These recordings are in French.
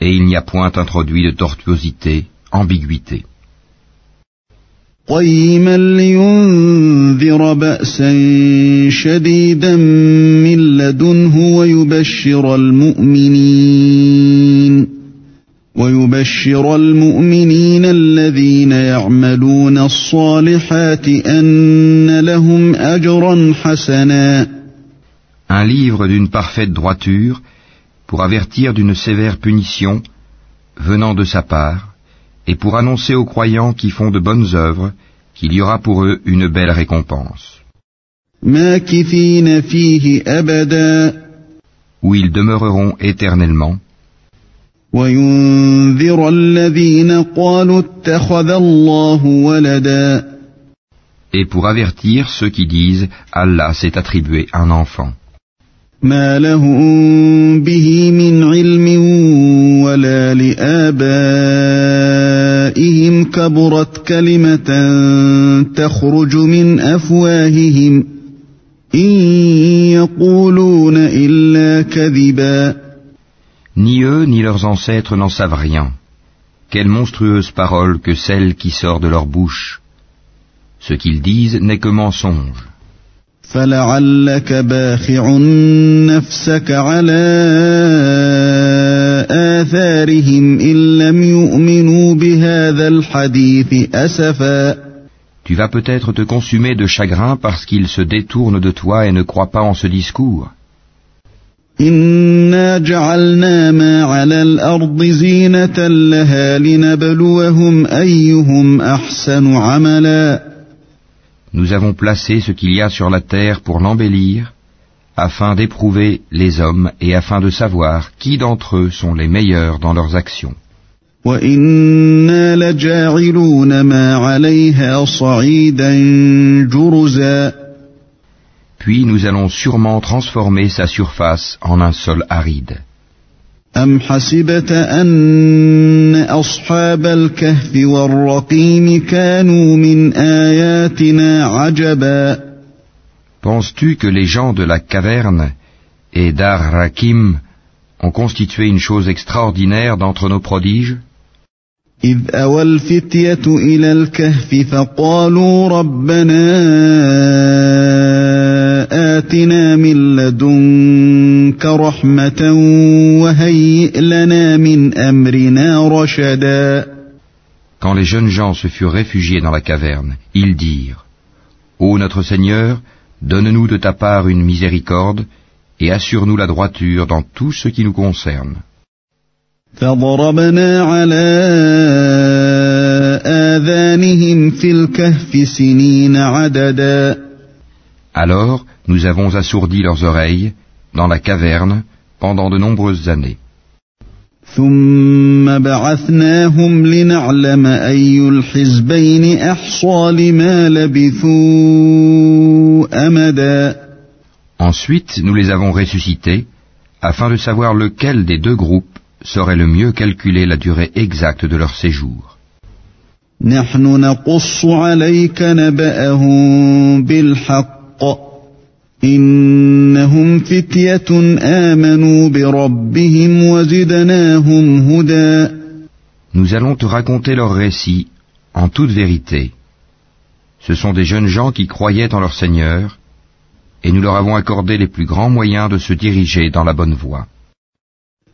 et il n'y a point introduit de tortuosité, ambiguïté. قيما لينذر بأسا شديدا من لدنه ويبشر المؤمنين ويبشر المؤمنين الذين يعملون الصالحات أن لهم أجرا حسنا Un livre d'une parfaite droiture pour avertir d'une sévère punition venant de sa part, et pour annoncer aux croyants qui font de bonnes œuvres qu'il y aura pour eux une belle récompense. Où ils demeureront éternellement. Et pour avertir ceux qui disent Allah s'est attribué un enfant. ما لهم به من علم ولا لآبائهم كبرت كلمة تخرج من أفواههم إن يقولون إلا كذبا Ni eux ni leurs ancêtres n'en savent rien. Quelle monstrueuse parole que celle qui sort de leur bouche. Ce qu'ils disent n'est que mensonge. فلعلك باخع نفسك على آثارهم إن لم يؤمنوا بهذا الحديث أسفا Tu vas peut-être te consumer de chagrin parce qu'ils se détournent de toi et ne croient pas en ce discours. إنا جعلنا ما على الأرض زينة لها لنبلوهم أيهم أحسن عملا Nous avons placé ce qu'il y a sur la terre pour l'embellir, afin d'éprouver les hommes et afin de savoir qui d'entre eux sont les meilleurs dans leurs actions. Puis nous allons sûrement transformer sa surface en un sol aride. أم حسبت أن أصحاب الكهف والرقيم كانوا من آياتنا عجبا Penses-tu que les gens de la caverne et d'Ar Rakim ont constitué une chose extraordinaire d'entre nos prodiges إذ أوى الفتية إلى الكهف فقالوا ربنا آتنا من لدنك رحمة وهيئ لنا من أمرنا رشدا Quand les jeunes gens se furent réfugiés dans la caverne, ils dirent Ô notre Seigneur, donne-nous de ta part une miséricorde et assure-nous la droiture dans tout ce qui nous concerne. فضربنا على آذانهم في الكهف سنين عددا Alors nous avons assourdi leurs oreilles dans la caverne pendant de nombreuses années. ثم بعثناهم لنعلم أي الحزبين أحصى لما لبثوا أمدا Ensuite nous les avons ressuscités afin de savoir lequel des deux groupes saurait le mieux calculer la durée exacte de leur séjour. نحن نقص عليك نبأهم بالحق إنهم فتية آمنوا بربهم وزدناهم هدى Nous allons te raconter leur récit en toute vérité. Ce sont des jeunes gens qui croyaient en leur Seigneur, et nous leur avons accordé les plus grands moyens de se diriger dans la bonne voie.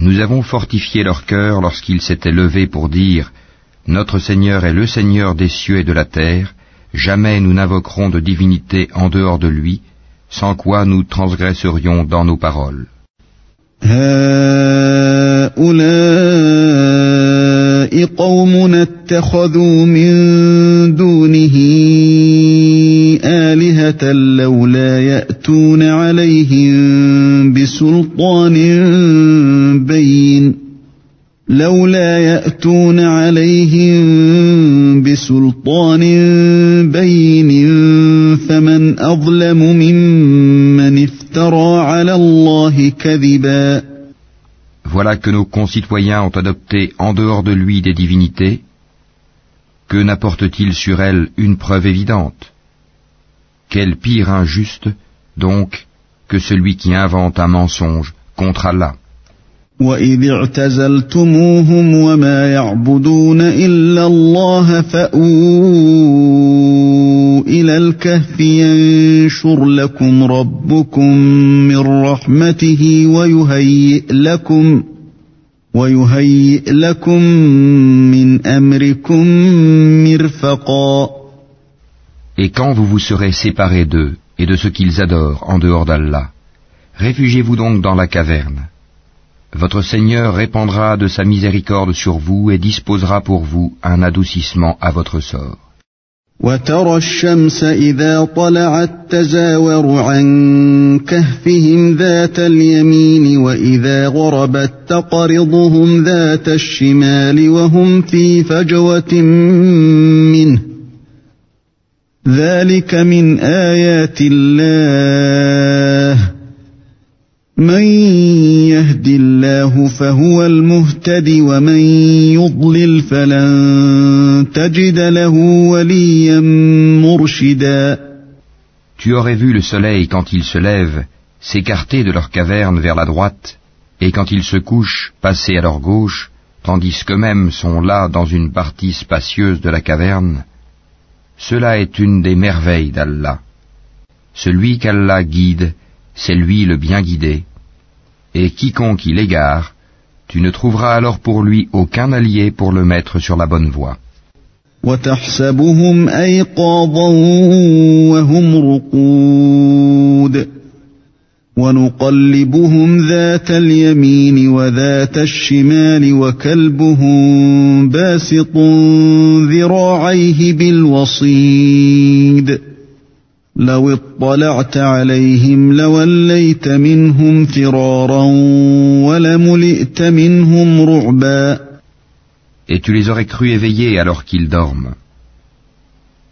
Nous avons fortifié leur cœur lorsqu'ils s'étaient levés pour dire Notre Seigneur est le Seigneur des cieux et de la terre, jamais nous n'invoquerons de divinité en dehors de lui, sans quoi nous transgresserions dans nos paroles. لولا يأتون عليهم بسلطان بين فمن أظلم ممن افترى على الله كذبا Voilà que nos concitoyens ont adopté en dehors de lui des divinités. Que n'apporte-t-il sur elles une preuve évidente Quel pire injuste, donc, que celui qui invente un mensonge contre Allah وإذ اعتزلتموهم وما يعبدون إلا الله فأووا إلى الكهف ينشر لكم ربكم من رحمته ويهيئ لكم ويهيئ لكم من أمركم مرفقا Et quand vous vous serez séparés d'eux et de ce qu'ils adorent en dehors d'Allah, réfugiez-vous donc dans la caverne. Votre Seigneur répandra de sa miséricorde sur vous et disposera pour vous un adoucissement à votre sort. وترى الشمس إذا طلعت تزاور عن كهفهم ذات اليمين وإذا غربت تقرضهم ذات الشمال وهم في فجوة منه ذلك من آيات الله من يهد الله فهو المهتد ومن يضلل فلن تجد له وليا مرشدا Tu aurais vu le soleil quand il se lève s'écarter de leur caverne vers la droite, et quand il se couche passer à leur gauche, tandis qu'eux-mêmes sont là dans une partie spacieuse de la caverne. Cela est une des merveilles d'Allah. Celui qu'Allah guide, c'est lui le bien guidé Et quiconque il égare, tu ne trouveras alors pour lui aucun allié pour le mettre sur la bonne voie. وتحسبهم أيقاظا وهم رقود ونقلبهم ذات اليمين وذات الشمال وكلبهم باسط ذراعيه بالوصيد Et tu les aurais crus éveillés alors qu'ils dorment.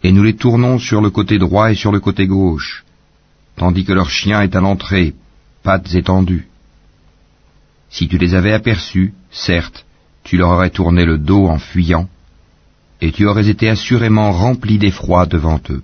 Et nous les tournons sur le côté droit et sur le côté gauche, tandis que leur chien est à l'entrée, pattes étendues. Si tu les avais aperçus, certes, tu leur aurais tourné le dos en fuyant, et tu aurais été assurément rempli d'effroi devant eux.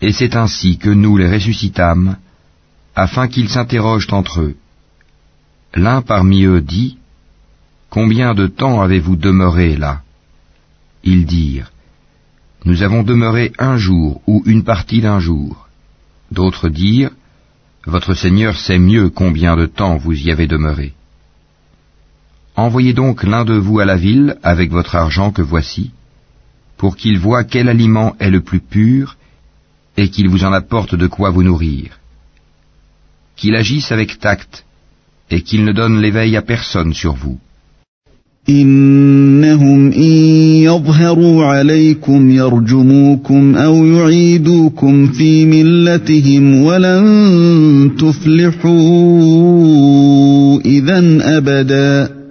Et c'est ainsi que nous les ressuscitâmes, afin qu'ils s'interrogent entre eux. L'un parmi eux dit, Combien de temps avez-vous demeuré là? Ils dirent, Nous avons demeuré un jour ou une partie d'un jour. D'autres dirent, Votre Seigneur sait mieux combien de temps vous y avez demeuré. Envoyez donc l'un de vous à la ville avec votre argent que voici, pour qu'il voie quel aliment est le plus pur et qu'il vous en apporte de quoi vous nourrir. Qu'il agisse avec tact et qu'il ne donne l'éveil à personne sur vous. إنهم إن يظهروا عليكم يرجموكم أو يعيدوكم في ملتهم ولن تفلحوا إذا أبدا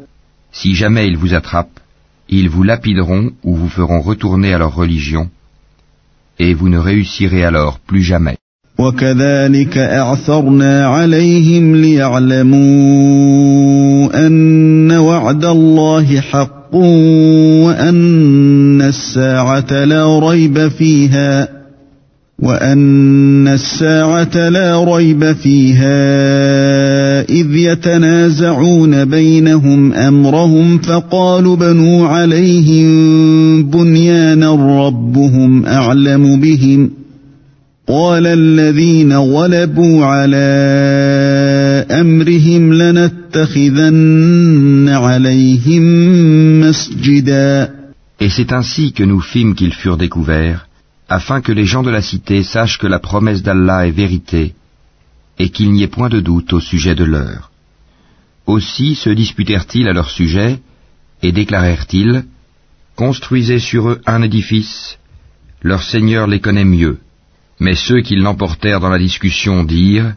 Si jamais ils vous attrapent, ils vous lapideront ou vous feront retourner à leur religion, et vous ne réussirez alors plus jamais. وكذلك أعثرنا عليهم ليعلموا أن وعد الله حق وأن الساعة لا ريب فيها وأن الساعة لا ريب فيها إذ يتنازعون بينهم أمرهم فقالوا بنوا عليهم بنيانا ربهم أعلم بهم ۖ قال الذين غلبوا على أمرهم لنتخذن عليهم مسجدا. Et c'est ainsi que nous fîmes qu'ils furent découverts, afin que les gens de la cité sachent que la promesse d'Allah est vérité, et qu'il n'y ait point de doute au sujet de l'heure. Aussi se disputèrent-ils à leur sujet, et déclarèrent-ils, Construisez sur eux un édifice, leur Seigneur les connaît mieux. Mais ceux qui l'emportèrent dans la discussion dirent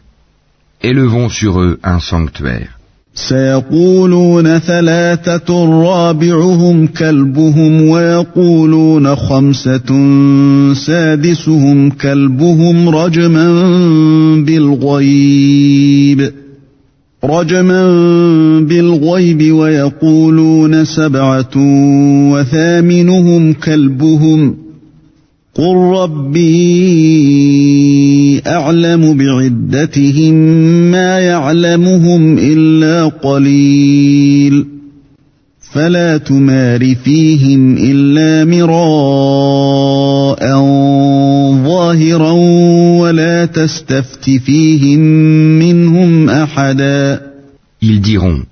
Élevons sur eux un sanctuaire. سيقولون ثلاثة رابعهم كلبهم ويقولون خمسة سادسهم كلبهم رجما بالغيب رجما بالغيب ويقولون سبعة وثامنهم كلبهم قل ربي أعلم بعدتهم ما يعلمهم إلا قليل فلا تمار فيهم إلا مراء ظاهرا ولا تستفت فيهم منهم أحدا Ils diront,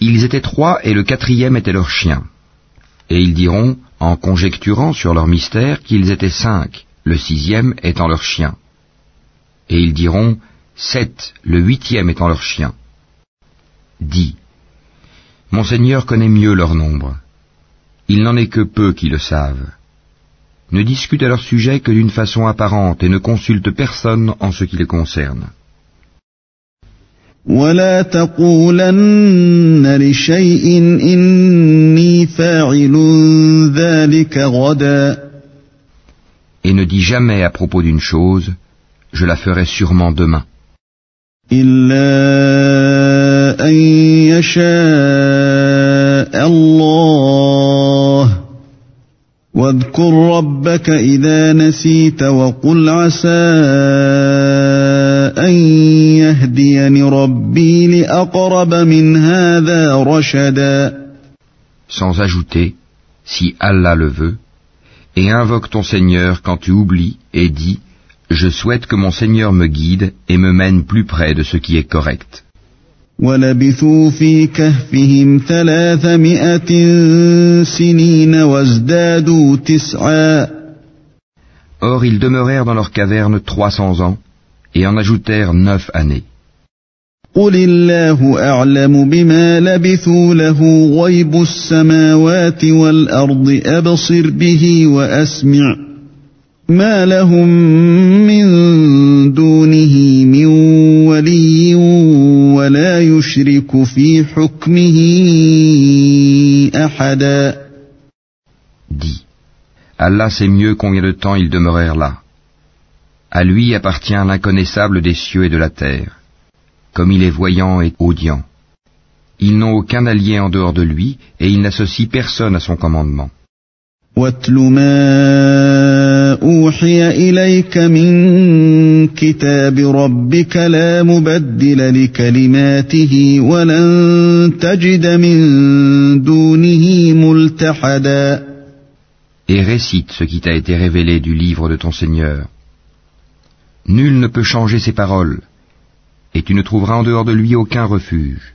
ils étaient trois et le quatrième était leur chien. Et ils diront, en conjecturant sur leur mystère qu'ils étaient cinq, le sixième étant leur chien. Et ils diront sept, le huitième étant leur chien. Dis, Mon Seigneur connaît mieux leur nombre. Il n'en est que peu qui le savent. Ne discute à leur sujet que d'une façon apparente et ne consulte personne en ce qui les concerne. ولا تقولن لشيء إني فاعل ذلك غدا Et ne dis jamais à propos d'une chose, je la ferai sûrement demain. إلا أن يشاء الله واذكر ربك إذا نسيت وقل عسى أن يهديني ربي لأقرب من هذا رشدا Sans ajouter, si Allah le veut, et invoque ton Seigneur quand tu oublies et dis, je souhaite que mon Seigneur me guide et me mène plus près de ce qui est correct. ولبثوا في كهفهم ثلاثمائة سنين وازدادوا تسعا Or ils demeurèrent dans leur caverne trois cents ans, et en ajoutèrent neuf années. قل الله أعلم بما لبثوا له غيب السماوات والأرض أبصر به وأسمع ما لهم من دونه من ولي ولا يشرك في حكمه أحدا Dis, Allah sait mieux combien de temps ils demeurèrent là. À lui appartient l'inconnaissable des cieux et de la terre, comme il est voyant et audient. Ils n'ont aucun allié en dehors de lui, et il n'associe personne à son commandement. واتل ما أوحي إليك من كتاب ربك لا مبدل لكلماته ولن تجد من دونه ملتحدا Et récite ce qui t'a été révélé du livre de ton Seigneur. Nul ne peut changer ses paroles, et tu ne trouveras en dehors de lui aucun refuge.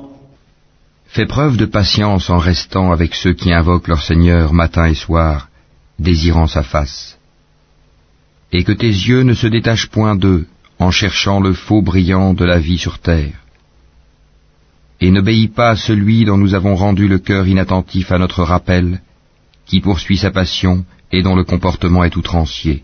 Fais preuve de patience en restant avec ceux qui invoquent leur Seigneur matin et soir, désirant sa face. Et que tes yeux ne se détachent point d'eux en cherchant le faux brillant de la vie sur terre. Et n'obéis pas à celui dont nous avons rendu le cœur inattentif à notre rappel, qui poursuit sa passion et dont le comportement est outrancier.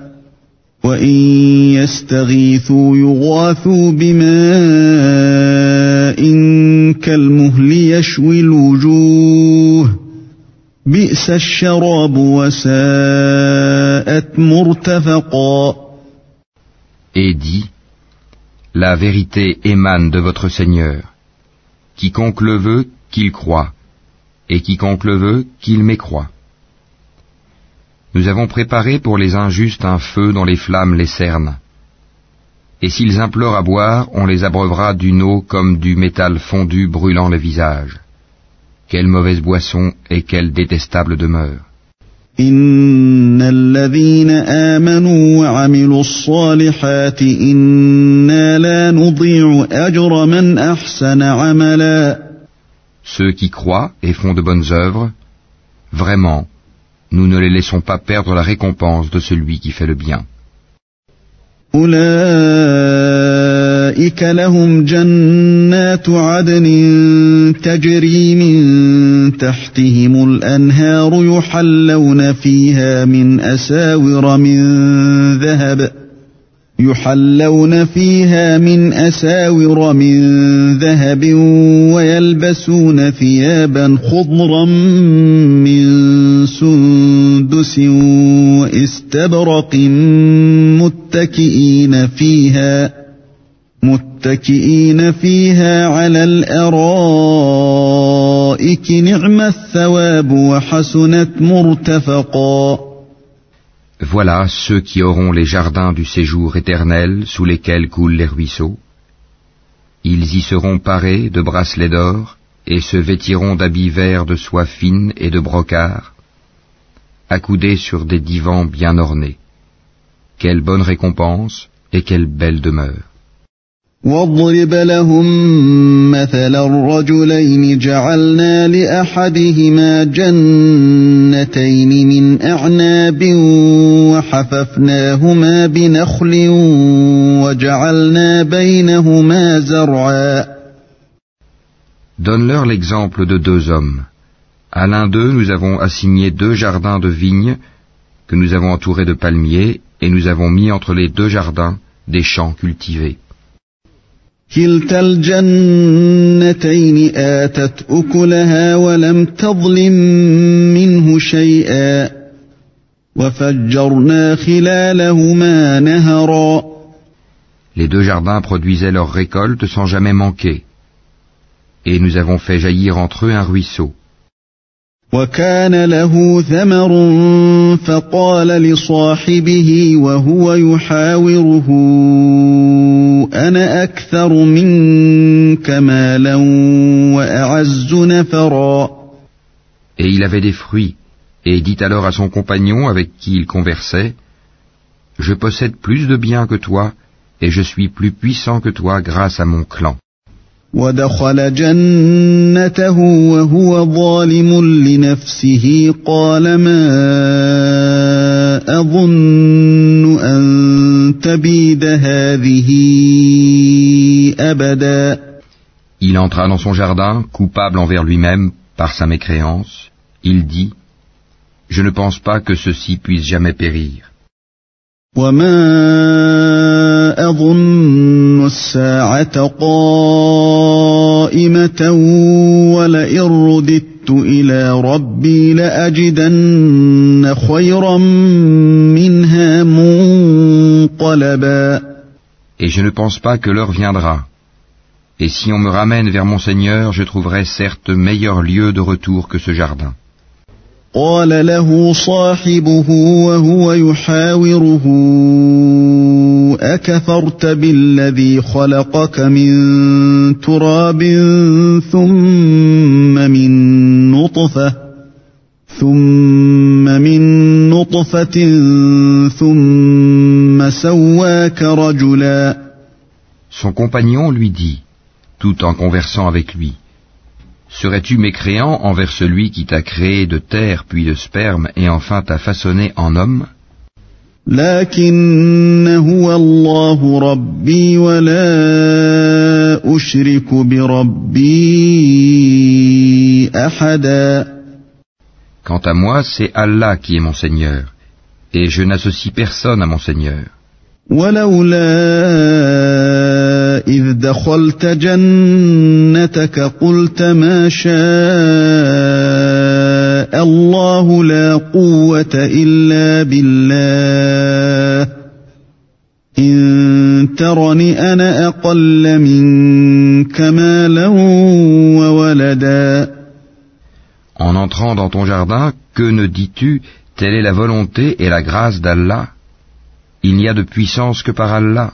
وان يستغيثوا يغاثوا بماء كالمهل يشوي الوجوه بئس الشراب وساءت مرتفقا Et dis, la vérité émane de votre Seigneur. Quiconque le veut, qu'il croit, et quiconque le veut, qu'il mécroit. Nous avons préparé pour les injustes un feu dont les flammes les cernent. Et s'ils implorent à boire, on les abreuvera d'une eau comme du métal fondu brûlant le visage. Quelle mauvaise boisson et quelle détestable demeure. Ceux qui croient et font de bonnes œuvres, vraiment, nous ne les laissons pas perdre la récompense de celui qui fait le bien. يحلون فيها من أساور من ذهب ويلبسون ثيابا خضرا من سندس واستبرق متكئين فيها متكئين فيها على الارائك نعم الثواب وحسنت مرتفقا Voilà ceux qui auront les jardins du séjour éternel sous lesquels coulent les ruisseaux. Ils y seront parés de bracelets d'or et se vêtiront d'habits verts de soie fine et de brocart, accoudés sur des divans bien ornés. Quelle bonne récompense et quelle belle demeure. واضرب لهم مثل الرجلين جعلنا لأحدهما جنتين من أعناب وحففناهما بنخل وجعلنا بينهما زرعا Donne-leur l'exemple de deux hommes. À l'un d'eux, nous avons assigné deux jardins de vignes que nous avons entourés de palmiers, et nous avons mis entre les deux jardins des champs cultivés. Les deux jardins produisaient leur récolte sans jamais manquer, et nous avons fait jaillir entre eux un ruisseau. وكان له ثمر فقال لصاحبه وهو يحاوره انا اكثر منك مالا واعز نفرا Et il avait des fruits, et dit alors à son compagnon avec qui il conversait, Je possède plus de biens que toi, et je suis plus puissant que toi grâce à mon clan. ودخل جنته وهو ظالم لنفسه قال ما اظن ان تبيد هذه ابدا Il entra dans son jardin, coupable envers lui-même par sa mécréance. Il dit, Je ne pense pas que ceci puisse jamais périr. وما اظن الساعه قائمه ولئن رددت الى ربي لاجدن خيرا منها منقلبا Et je ne pense pas que l'heure viendra. Et si on me ramène vers mon Seigneur, je trouverai certes meilleur lieu de retour que ce jardin. قال له صاحبه وهو يحاوره أكفرت بالذي خلقك من تراب ثم من نطفة ثم من نطفة ثم سواك رجلا. Son compagnon lui dit, tout en conversant avec lui, Serais-tu mécréant envers celui qui t'a créé de terre puis de sperme et enfin t'a façonné en homme? Quant à moi, c'est Allah qui est mon Seigneur, et je n'associe personne à mon Seigneur. إذ دخلت جنتك قلت ما شاء الله لا قوة إلا بالله إن ترني أنا أقل منك مالا وولدا En entrant dans ton jardin, que ne dis-tu Telle est la volonté et la grâce d'Allah. Il n'y a de puissance que par Allah.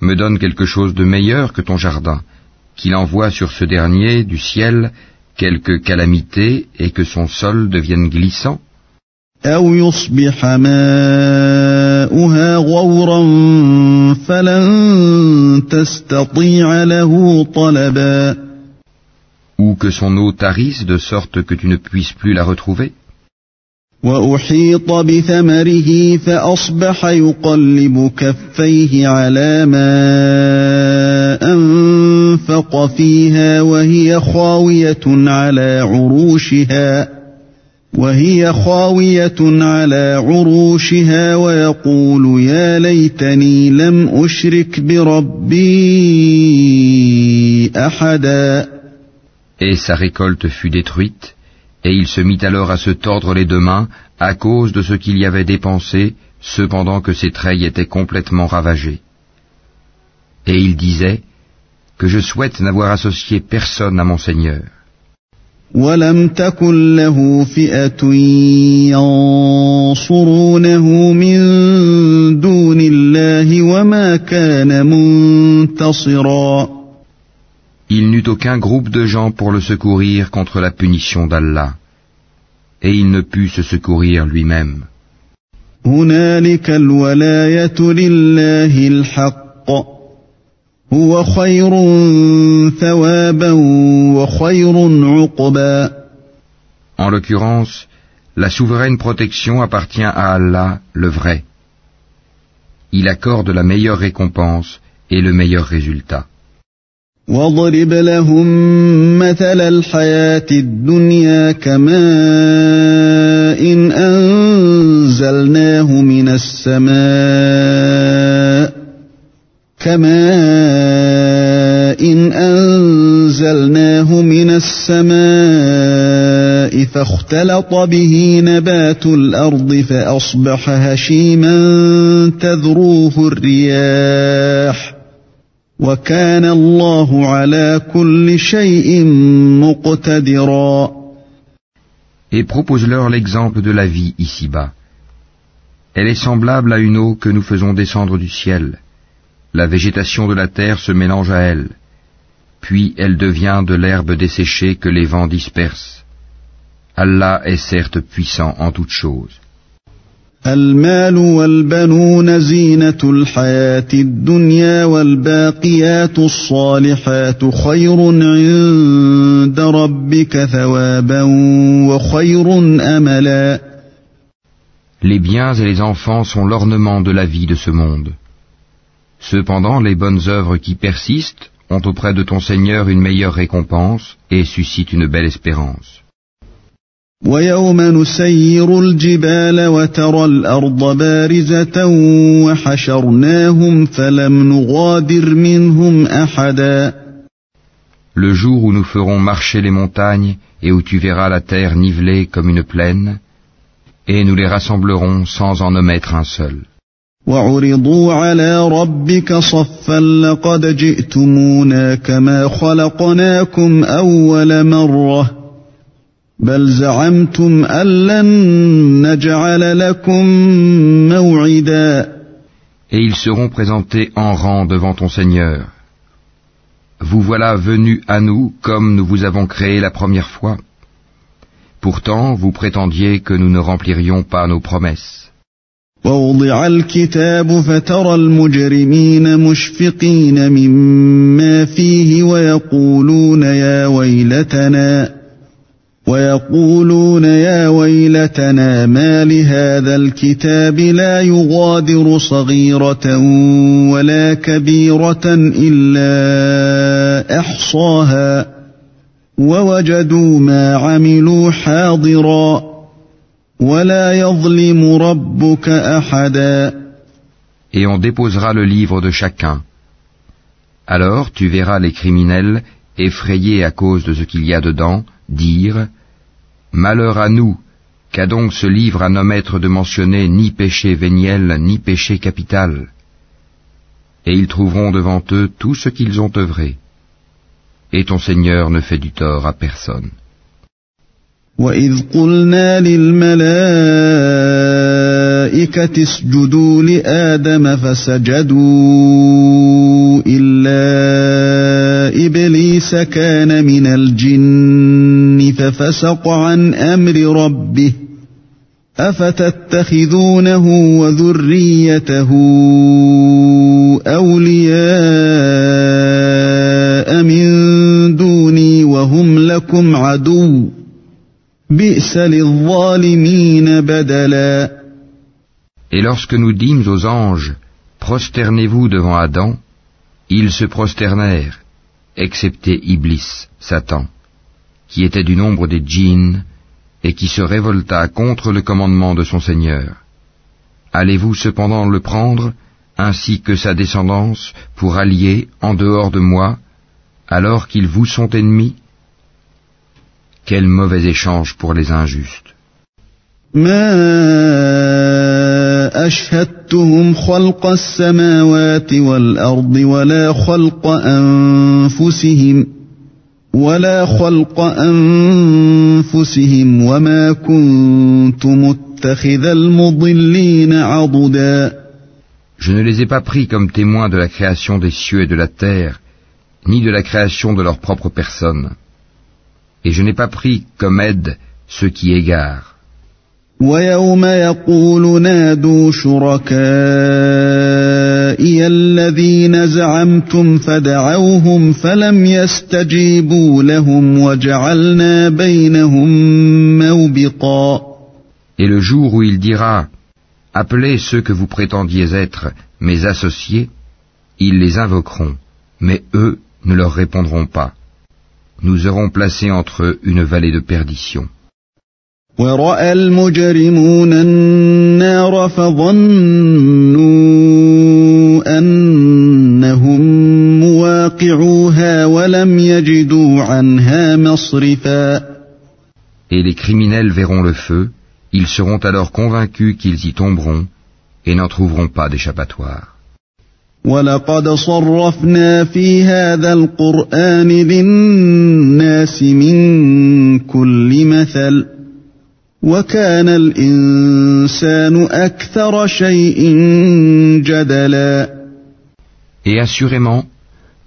me donne quelque chose de meilleur que ton jardin, qu'il envoie sur ce dernier du ciel quelque calamité et que son sol devienne glissant. Ou que son eau tarisse de sorte que tu ne puisses plus la retrouver. وأحيط بثمره فأصبح يقلب كفيه على ما أنفق فيها وهي خاوية على عروشها وهي خاوية على عروشها ويقول يا ليتني لم أشرك بربي أحدا. Et sa récolte fut détruite, et il se mit alors à se tordre les deux mains à cause de ce qu'il y avait dépensé, cependant que ses treilles étaient complètement ravagées. Et il disait, que je souhaite n'avoir associé personne à mon Seigneur. ولم تكن له فئة ينصرونه من دون الله وما كان منتصرا Il n'eut aucun groupe de gens pour le secourir contre la punition d'Allah, et il ne put se secourir lui-même. En l'occurrence, la souveraine protection appartient à Allah, le vrai. Il accorde la meilleure récompense et le meilleur résultat. واضرب لهم مثل الحياة الدنيا كماء إن أنزلناه من السماء كماء إن أنزلناه من السماء فاختلط به نبات الأرض فأصبح هشيما تذروه الرياح وكان الله على كل شيء مقتدرا Et propose-leur l'exemple de la vie ici-bas. Elle est semblable à une eau que nous faisons descendre du ciel. La végétation de la terre se mélange à elle, puis elle devient de l'herbe desséchée que les vents dispersent. Allah est certes puissant en toutes choses. المال والبنون زينة الحياة الدنيا والباقيات الصالحات خير عند ربك ثوابا وخير أملا Les biens et les enfants sont l'ornement de la vie de ce monde. Cependant, les bonnes œuvres qui persistent ont auprès de ton Seigneur une meilleure récompense et suscitent une belle espérance. ويوم نسير الجبال وترى الأرض بارزة وحشرناهم فلم نغادر منهم أحدا Le jour où nous ferons marcher les montagnes et où tu verras la terre nivelée comme une plaine, et nous les rassemblerons sans en omettre un seul. وعرضوا على ربك صفا لقد جئتمونا كما خلقناكم أول مرة بل زعمتم أن لن نجعل لكم موعدا Et ils seront présentés en rang devant ton Seigneur. Vous voilà venus à nous comme nous vous avons créé la première fois. Pourtant, vous prétendiez que nous ne remplirions pas nos promesses. ووضع الكتاب فترى المجرمين مشفقين مما فيه ويقولون يا ويلتنا ويقولون يا ويلتنا ما لهذا الكتاب لا يغادر صغيرة ولا كبيرة إلا أحصاها ووجدوا ما عملوا حاضرا ولا يظلم ربك أحدا Et on déposera le livre de chacun. Alors tu verras les criminels effrayés à cause de ce qu'il y a dedans dire « Malheur à nous, qu'a donc ce livre à n'omettre de mentionner ni péché véniel, ni péché capital Et ils trouveront devant eux tout ce qu'ils ont œuvré. Et ton Seigneur ne fait du tort à personne. وإذ قلنا للملائكة اسجدوا لآدم فسجدوا إلا إبليس كان من الجن ففسق عن أمر ربه أفتتخذونه وذريته أولياء من دوني وهم لكم عدو Et lorsque nous dîmes aux anges, prosternez-vous devant Adam, ils se prosternèrent, excepté Iblis, Satan, qui était du nombre des djinns et qui se révolta contre le commandement de son Seigneur. Allez-vous cependant le prendre, ainsi que sa descendance, pour allier en dehors de moi, alors qu'ils vous sont ennemis quel mauvais échange pour les injustes. ما أشهدتهم خلق السماوات والأرض ولا خلق أنفسهم ولا خلق أنفسهم وما كنت متخذ المضلين عضدا Je ne les ai pas pris comme témoins de la création des cieux et de la terre, ni de la création de leur propre personne et je n'ai pas pris comme aide ceux qui égarent. ويوم يقول نادوا شركائي الذين زعمتم فدعوهم فلم يستجيبوا لهم وجعلنا بينهم موبقا Et le jour où il dira Appelez ceux que vous prétendiez être mes associés, ils les invoqueront, mais eux ne leur répondront pas nous aurons placé entre eux une vallée de perdition. Et les criminels verront le feu, ils seront alors convaincus qu'ils y tomberont et n'en trouveront pas d'échappatoire. ولقد صرفنا في هذا القرآن للناس من كل مثل وكان الإنسان أكثر شيء جدلا Et assurément,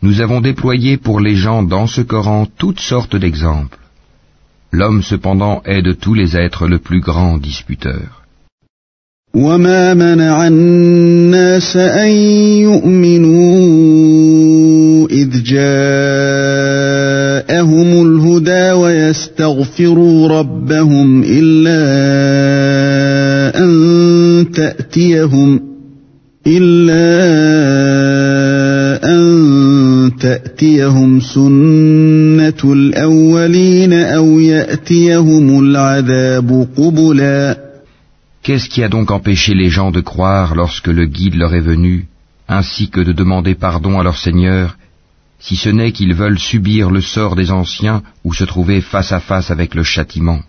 nous avons déployé pour les gens dans ce Coran toutes sortes d'exemples. L'homme cependant est de tous les êtres le plus grand disputeur. وما منع الناس أن يؤمنوا إذ جاءهم الهدى ويستغفروا ربهم إلا أن تأتيهم إلا أن تأتيهم سنة الأولين أو يأتيهم العذاب قبلا Qu'est-ce qui a donc empêché les gens de croire lorsque le guide leur est venu, ainsi que de demander pardon à leur Seigneur, si ce n'est qu'ils veulent subir le sort des anciens ou se trouver face à face avec le châtiment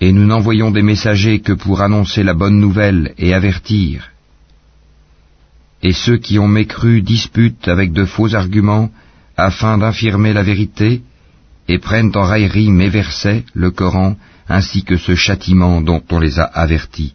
Et nous n'envoyons des messagers que pour annoncer la bonne nouvelle et avertir. Et ceux qui ont mécru disputent avec de faux arguments afin d'infirmer la vérité et prennent en raillerie mes versets, le Coran, ainsi que ce châtiment dont on les a avertis.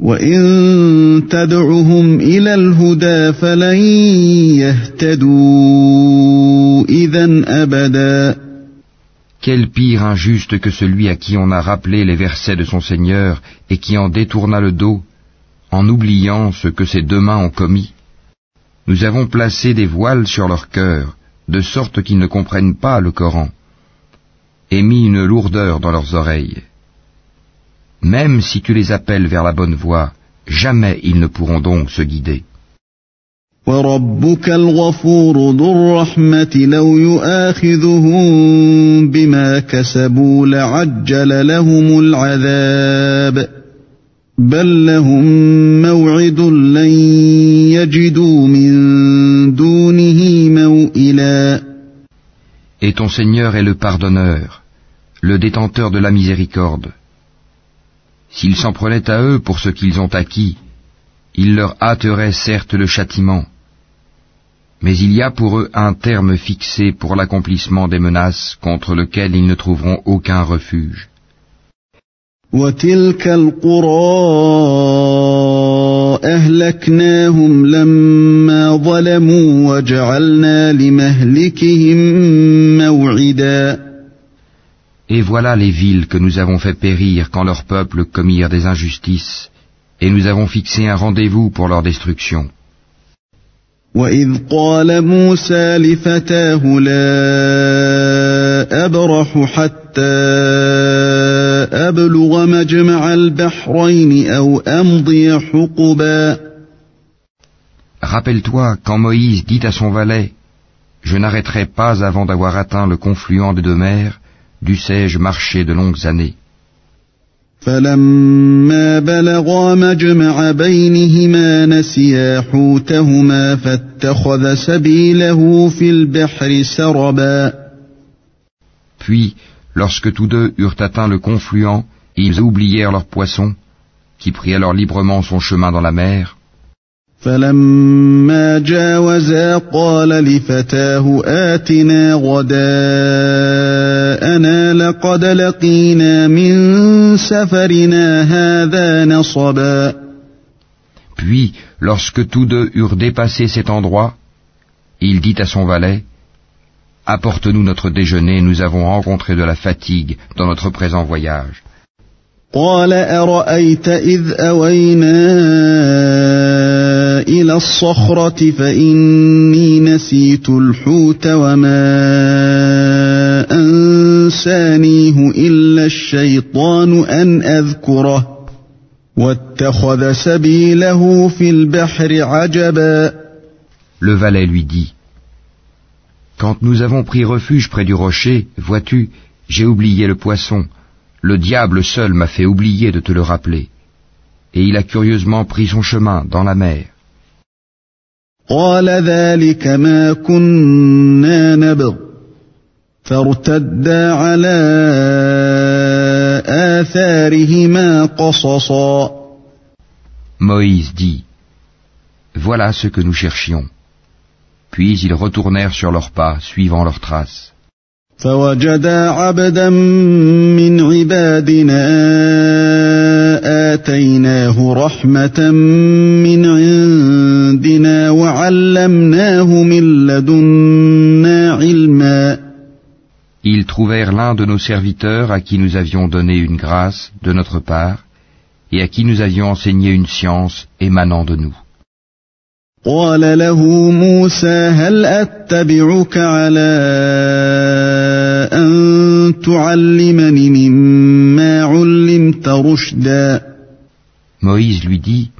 وإن تدعهم إلى الهدى فلن يهتدوا إذا أبدا Quel pire injuste que celui à qui on a rappelé les versets de son Seigneur et qui en détourna le dos en oubliant ce que ses deux mains ont commis. Nous avons placé des voiles sur leur cœur, de sorte qu'ils ne comprennent pas le Coran, et mis une lourdeur dans leurs oreilles. Même si tu les appelles vers la bonne voie, jamais ils ne pourront donc se guider. Et ton Seigneur est le pardonneur, le détenteur de la miséricorde. S'ils s'en prenaient à eux pour ce qu'ils ont acquis, il leur hâterait certes le châtiment. Mais il y a pour eux un terme fixé pour l'accomplissement des menaces contre lesquelles ils ne trouveront aucun refuge. وتلك القرى أهلكناهم لما ظلموا وجعلنا لمهلكهم موعدا Et voilà les villes que nous avons fait périr quand leurs peuples commirent des injustices, et nous avons fixé un rendez-vous pour leur destruction. وإذ قال موسى لفتاه لا أبرح حتى Rappelle-toi quand Moïse dit à son valet Je n'arrêterai pas avant d'avoir atteint le confluent des deux mers, dussé-je marcher de longues années. Puis, Lorsque tous deux eurent atteint le confluent, ils oublièrent leur poisson, qui prit alors librement son chemin dans la mer. Puis, lorsque tous deux eurent dépassé cet endroit, il dit à son valet, Apporte-nous notre déjeuner, nous avons rencontré de la fatigue dans notre présent voyage. قال أرأيت إذ أوينا إلى الصخرة فإني نسيت الحوت وما أنسانيه إلا الشيطان أن أذكره واتخذ سبيله في البحر عجبا Le valet lui dit Quand nous avons pris refuge près du rocher, vois-tu, j'ai oublié le poisson. Le diable seul m'a fait oublier de te le rappeler. Et il a curieusement pris son chemin dans la mer. آثارهما قصصا Moïse dit, Voilà ce que nous cherchions. Puis ils retournèrent sur leurs pas, suivant leurs traces. فوجدا عبدا من عبادنا آتيناه رحمة من عندنا وعلمناه من لدنا علما Ils trouvèrent l'un de nos serviteurs à qui nous avions donné une grâce de notre part et à qui nous avions enseigné une science émanant de nous. قال له موسى هل أتبعك على أن تعلمني مما علمت رشدا Moïse lui dit,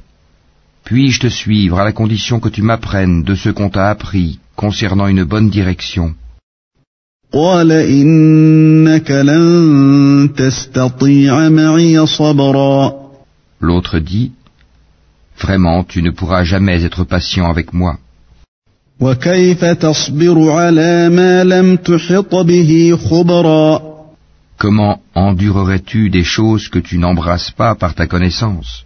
Puis-je te suivre à la condition que tu m'apprennes de ce qu'on t'a appris concernant une bonne direction قال إنك لن تستطيع معي صبرا L'autre dit, Vraiment, tu ne pourras jamais être patient avec moi. Comment endurerais-tu des choses que tu n'embrasses pas par ta connaissance?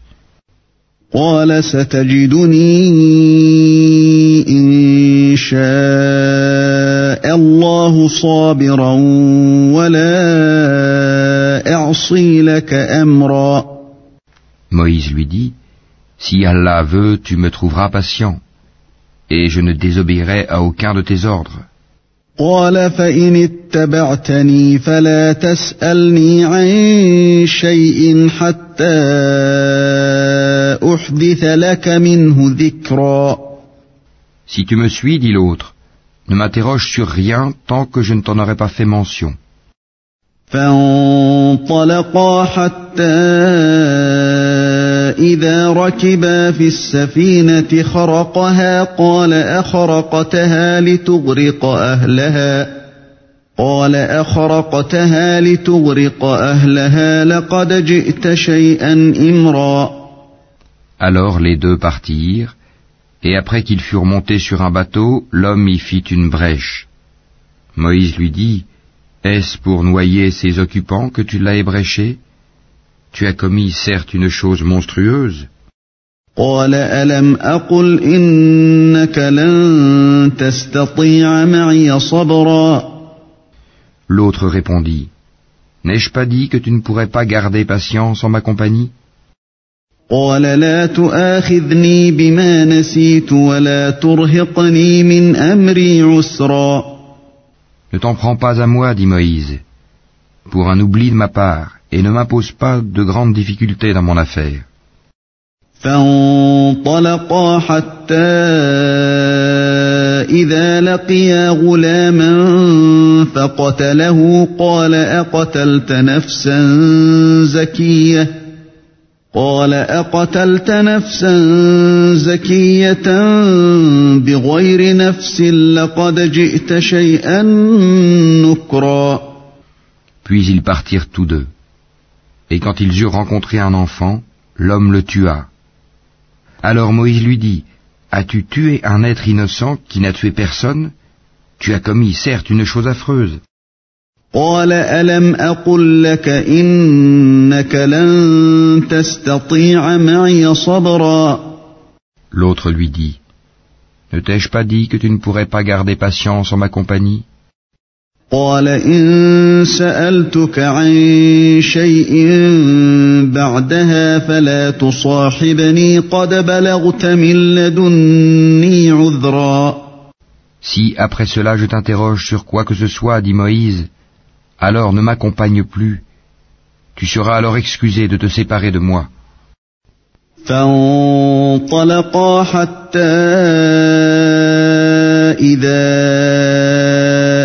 Moïse lui dit, Si Allah veut, tu me trouveras patient et je ne désobéirai à aucun de tes ordres. قال فإن اتبعتني فلا تسألني عن شيء حتى أحدث لك منه ذكرا Si tu me suis, dit l'autre, ne m'interroge sur rien tant que je ne t'en aurai pas fait mention. فانطلقا حتى إذا ركبا في السفينة خرقها قال أخرقتها لتغرق أهلها قال أخرقتها لتغرق أهلها لقد جئت شيئا إمرا Alors les deux partirent, et après qu'ils furent montés sur un bateau, l'homme y fit une brèche. Moïse lui dit, Est-ce pour noyer ses occupants que tu l'as ébréché Tu as commis certes une chose monstrueuse. L'autre répondit, N'ai-je pas dit que tu ne pourrais pas garder patience en ma compagnie? Ne t'en prends pas à moi, dit Moïse, pour un oubli de ma part, et ne m'impose pas de grandes difficultés dans mon affaire. فانطلقا حتى إذا لقيا غلاما فقتله قال أقتلت نفسا زكية قال أقتلت نفسا زكية بغير نفس لقد جئت شيئا نكرا Puis ils partirent tous deux. Et quand ils eurent rencontré un enfant, l'homme le tua. Alors Moïse lui dit, As-tu tué un être innocent qui n'a tué personne? Tu as commis certes une chose affreuse. L'autre lui dit, Ne t'ai-je pas dit que tu ne pourrais pas garder patience en ma compagnie? قال إن سألتك عن شيء بعدها فلا تصاحبني قد بلغت من لدني عذرا Si après cela je t'interroge sur quoi que ce soit, dit Moïse, alors ne m'accompagne plus. Tu seras alors excusé de te séparer de moi. فانطلقا حتى إذا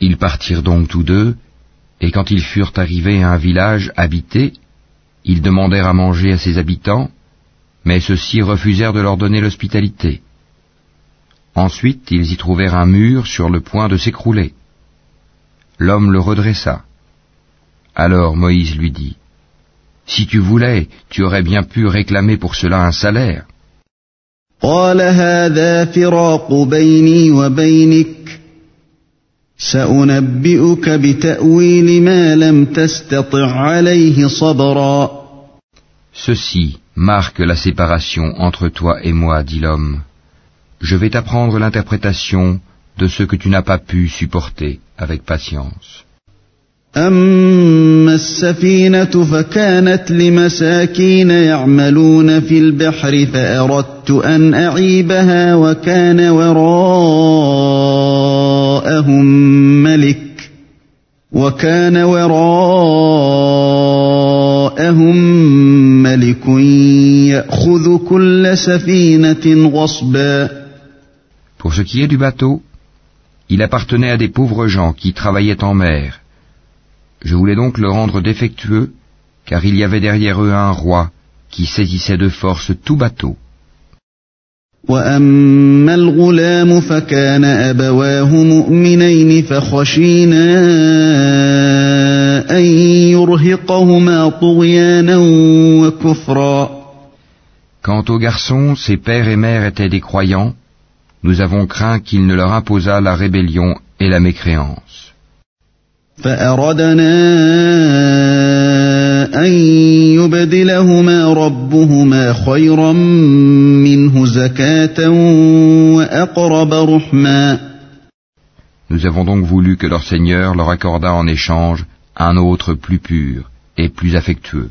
Ils partirent donc tous deux, et quand ils furent arrivés à un village habité, Ils demandèrent à manger à ses habitants, mais ceux-ci refusèrent de leur donner l'hospitalité. Ensuite, ils y trouvèrent un mur sur le point de s'écrouler. L'homme le redressa. Alors Moïse lui dit, Si tu voulais, tu aurais bien pu réclamer pour cela un salaire. Ceci marque la séparation entre toi et moi, dit l'homme. Je vais t'apprendre l'interprétation de ce que tu n'as pas pu supporter avec patience. أما السفينة فكانت لمساكين يعملون في البحر فأردت أن أعيبها وكان وراءهم ملك وكان وراءهم ملك يأخذ كل سفينة غصبا Pour ce qui est du bateau, il appartenait à des pauvres gens qui travaillaient en mer. Je voulais donc le rendre défectueux, car il y avait derrière eux un roi qui saisissait de force tout bateau. Quant aux garçons, ses pères et mères étaient des croyants, nous avons craint qu'il ne leur imposât la rébellion et la mécréance. Nous avons donc voulu que leur Seigneur leur accordât en échange un autre plus pur et plus affectueux.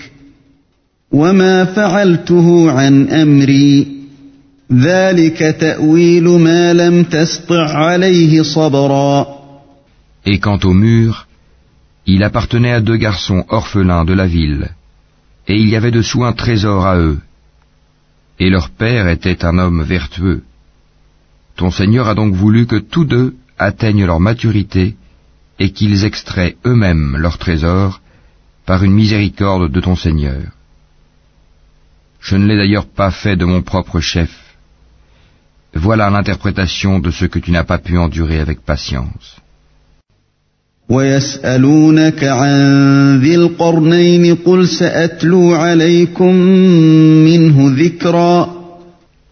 Et quant au mur, il appartenait à deux garçons orphelins de la ville, et il y avait dessous un trésor à eux. Et leur père était un homme vertueux. Ton Seigneur a donc voulu que tous deux atteignent leur maturité et qu'ils extraient eux-mêmes leur trésor par une miséricorde de ton Seigneur. Je ne l'ai d'ailleurs pas fait de mon propre chef. Voilà l'interprétation de ce que tu n'as pas pu endurer avec patience.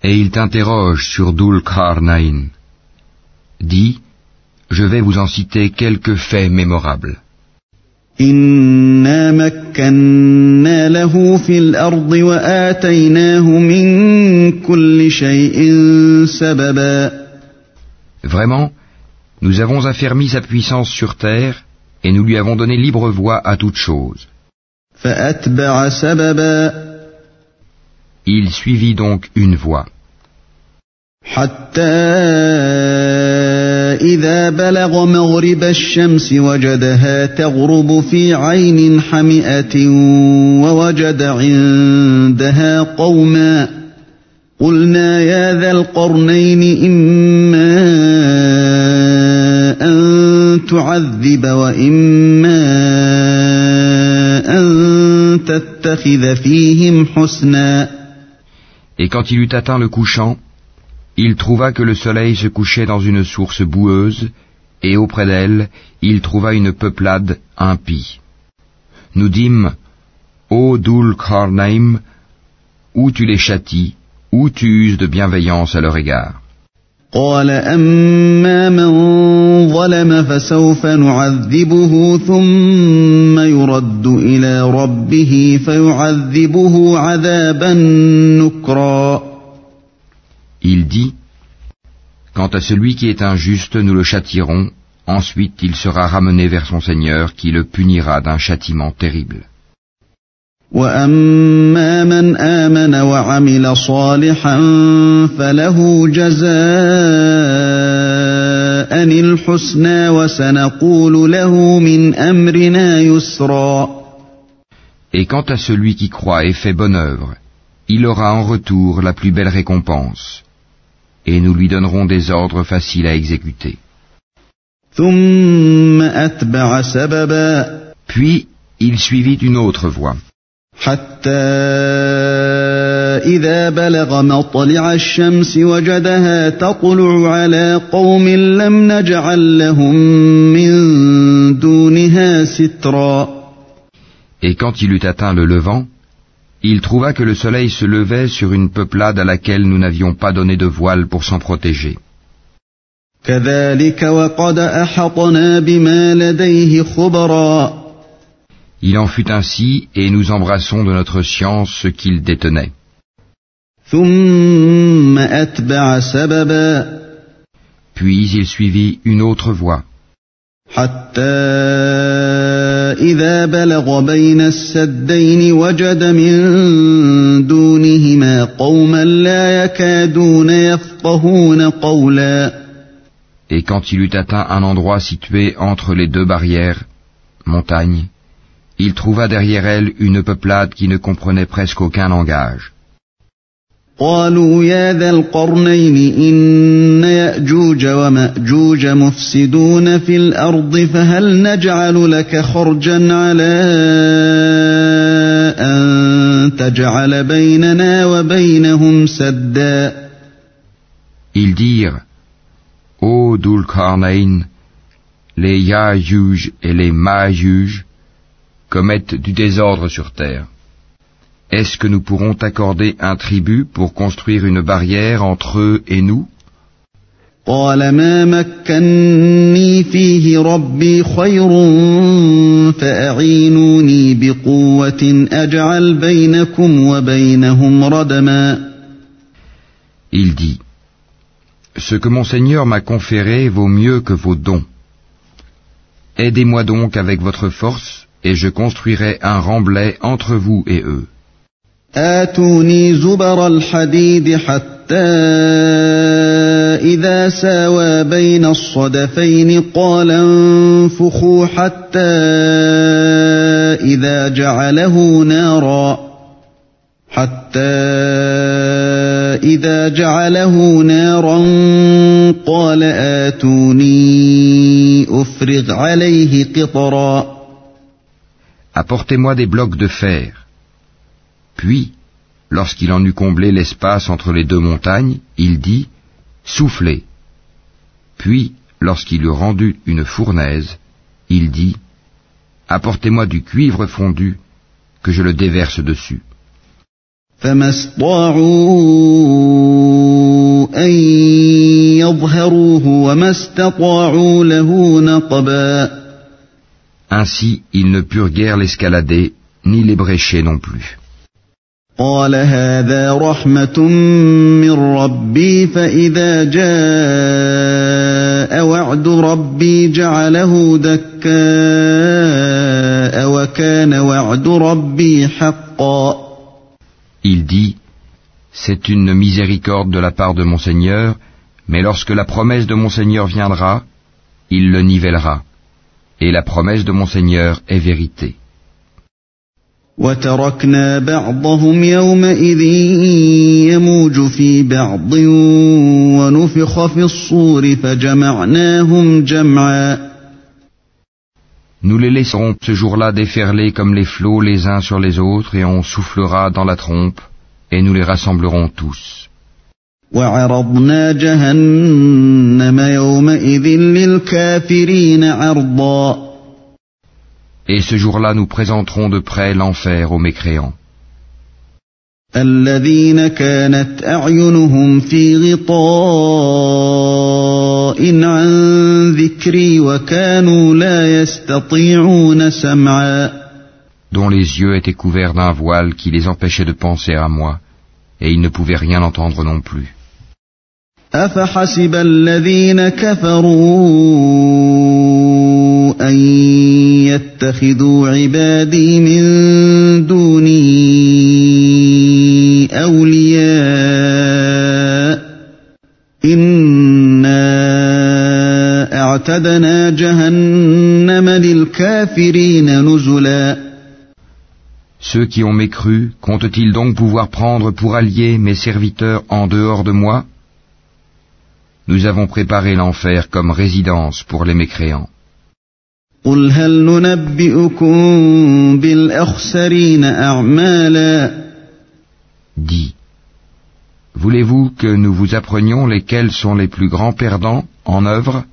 Et il t'interroge sur Dul Karnain. Dis, je vais vous en citer quelques faits mémorables. Vraiment, nous avons affermi sa puissance sur terre et nous lui avons donné libre voie à toute chose. Il suivit donc une voie. إذا بلغ مغرب الشمس وجدها تغرب في عين حمئة ووجد عندها قوما قلنا يا ذا القرنين إما أن تعذب وإما أن تتخذ فيهم حسنا. Et quand il eut atteint le couchant, il trouva que le soleil se couchait dans une source boueuse, et auprès d'elle, il trouva une peuplade impie. Nous dîmes, Ô Dul Karnaim, où tu les châties, où tu uses de bienveillance à leur égard? Il dit, Quant à celui qui est injuste, nous le châtierons, ensuite il sera ramené vers son Seigneur qui le punira d'un châtiment terrible. واما من امن وعمل صالحا فله جزاء الحسنى وسنقول له من امرنا يسرا Et quant à celui qui croit et fait bonne œuvre, il aura en retour la plus belle récompense, et nous lui donnerons des ordres faciles à exécuter. ثم أتبع سببا Puis il suivit une autre voie, حتى إذا بلغ مطلع الشمس وجدها تطلع على قوم لم نجعل لهم من دونها سترا et quand il eut atteint le levant, il trouva que le soleil se levait sur une peuplade à laquelle nous n'avions pas donné de voile pour s'en protéger. Il en fut ainsi, et nous embrassons de notre science ce qu'il détenait. Puis il suivit une autre voie. حتى إذا بلغ بين السدين وجد من دونهما قوما لا يكادون يفقهون قولا et quand il eut atteint un endroit situé entre les deux barrières, montagnes, il trouva derrière elle une peuplade qui ne comprenait presque aucun langage. قالوا يا ذا القرنين إن يأجوج ومأجوج مفسدون في الأرض فهل نجعل لك خرجا على أن تجعل بيننا وبينهم سدا Ils dirent, Ô Dulkarnain, les Yajuj et les Majuj commettent du désordre sur terre. Est-ce que nous pourrons t'accorder un tribut pour construire une barrière entre eux et nous قال ما مكني فيه ربي خير فأعينوني بقوة أجعل بينكم وبينهم ردما Il dit, Ce que mon Seigneur m'a conféré vaut mieux que vos dons. Aidez-moi donc avec votre force, et je construirai un remblai entre vous et eux. آتوني زبر الحديد حتى إذا ساوى بين الصدفين قال انفخوا حتى إذا جعله نارا حتى إذا جعله نارا قال آتوني أفرغ عليه قطرا Apportez-moi des blocs de fer. Puis, lorsqu'il en eut comblé l'espace entre les deux montagnes, il dit Soufflez. Puis, lorsqu'il eut rendu une fournaise, il dit Apportez-moi du cuivre fondu, que je le déverse dessus. Ainsi, ils ne purent guère l'escalader, ni l'ébrécher non plus. قال هذا رحمة من ربي فإذا جاء وعد ربي جعله دكاء وكان وعد ربي حقا Il dit, C'est une miséricorde de la part de mon Seigneur, mais lorsque la promesse de mon Seigneur viendra, il le nivellera. Et la promesse de mon Seigneur est vérité. وتركنا بعضهم يومئذ يموج في بعض ونفخ في الصور فجمعناهم جمعا Nous les laisserons ce jour-là déferler comme les flots les uns sur les autres, et on soufflera dans la trompe, et nous les rassemblerons tous. وعرضنا جهنم يومئذ للكافرين عرضا Et ce jour-là nous présenterons de près l'enfer aux mécréants. الذين كانت أعينهم في غطاء عن ذكري وكانوا لا يستطيعون سمعا dont les yeux étaient couverts d'un voile qui les empêchait de penser à moi, et ils ne pouvaient rien entendre non plus. أفحسب الذين كفروا أن يتخذوا عبادي من دوني أولياء إنا أعتدنا جهنم للكافرين نزلاً Ceux qui ont mécru, comptent-ils donc pouvoir prendre pour alliés mes serviteurs en dehors de moi nous avons préparé l'enfer comme résidence pour les mécréants. Dis, voulez-vous que nous vous apprenions lesquels sont les plus grands perdants en œuvre?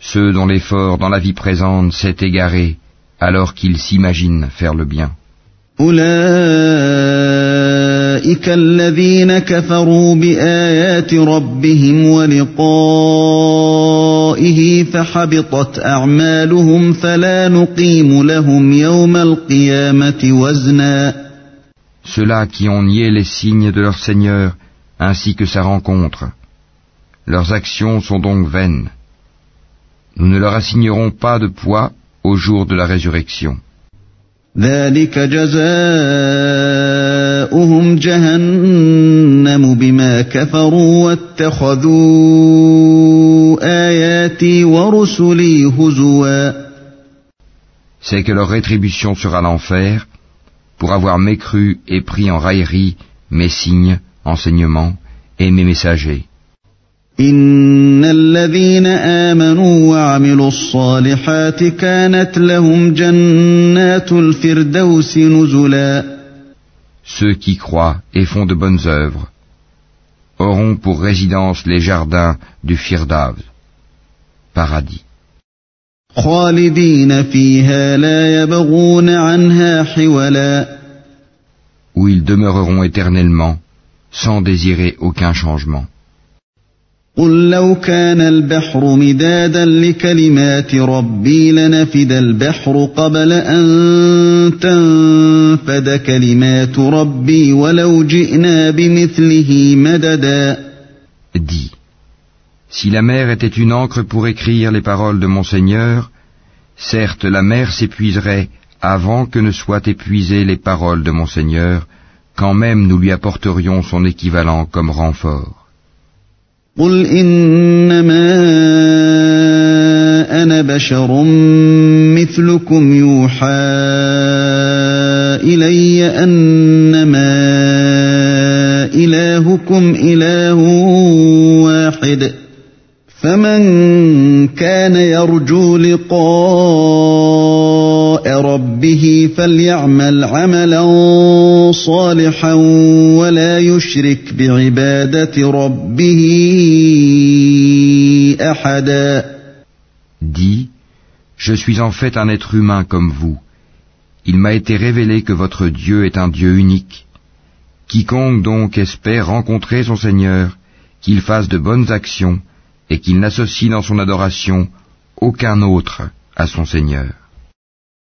Ceux dont l'effort dans la vie présente s'est égaré alors qu'ils s'imaginent faire le bien. أولئك الذين كفروا بآيات ربهم ولقائه فحبطت أعمالهم فلا نقيم لهم يوم القيامة وزنا Ceux-là qui ont nié les signes de leur Seigneur ainsi que sa rencontre. Leurs actions sont donc vaines. Nous ne leur assignerons pas de poids au jour de la résurrection. ذلك جزاؤهم جهنم بما كفروا واتخذوا آياتي ورسلي هزوا C'est que leur rétribution sera l'enfer pour avoir mécru et pris en raillerie mes signes, enseignements et mes messagers. إن الذين آمنوا وعملوا الصالحات كانت لهم جنات الفردوس نزلا Ceux qui croient et font de bonnes œuvres auront pour résidence les jardins du Firdav, paradis, خالدين فيها لا يبغون عنها حولا où ils demeureront éternellement sans désirer aucun changement. قل لو كان البحر مدادا لكلمات ربي لنفد البحر قبل أن تنفد كلمات ربي ولو جئنا بمثله مددا Dis, si la mer était une encre pour écrire les paroles de mon Seigneur, certes la mer s'épuiserait avant que ne soient épuisées les paroles de mon Seigneur, quand même nous lui apporterions son équivalent comme renfort. قل إنما أنا بشر مثلكم يوحى إلي أنما إلهكم إله واحد فمن كان يرجو لقاء ربه فليعمل عملا صالحا ولا يشرك بعبادة ربه أحدا Dis, je suis en fait un être humain comme vous. Il m'a été révélé que votre Dieu est un Dieu unique. Quiconque donc espère rencontrer son Seigneur, qu'il fasse de bonnes actions et qu'il n'associe dans son adoration aucun autre à son Seigneur.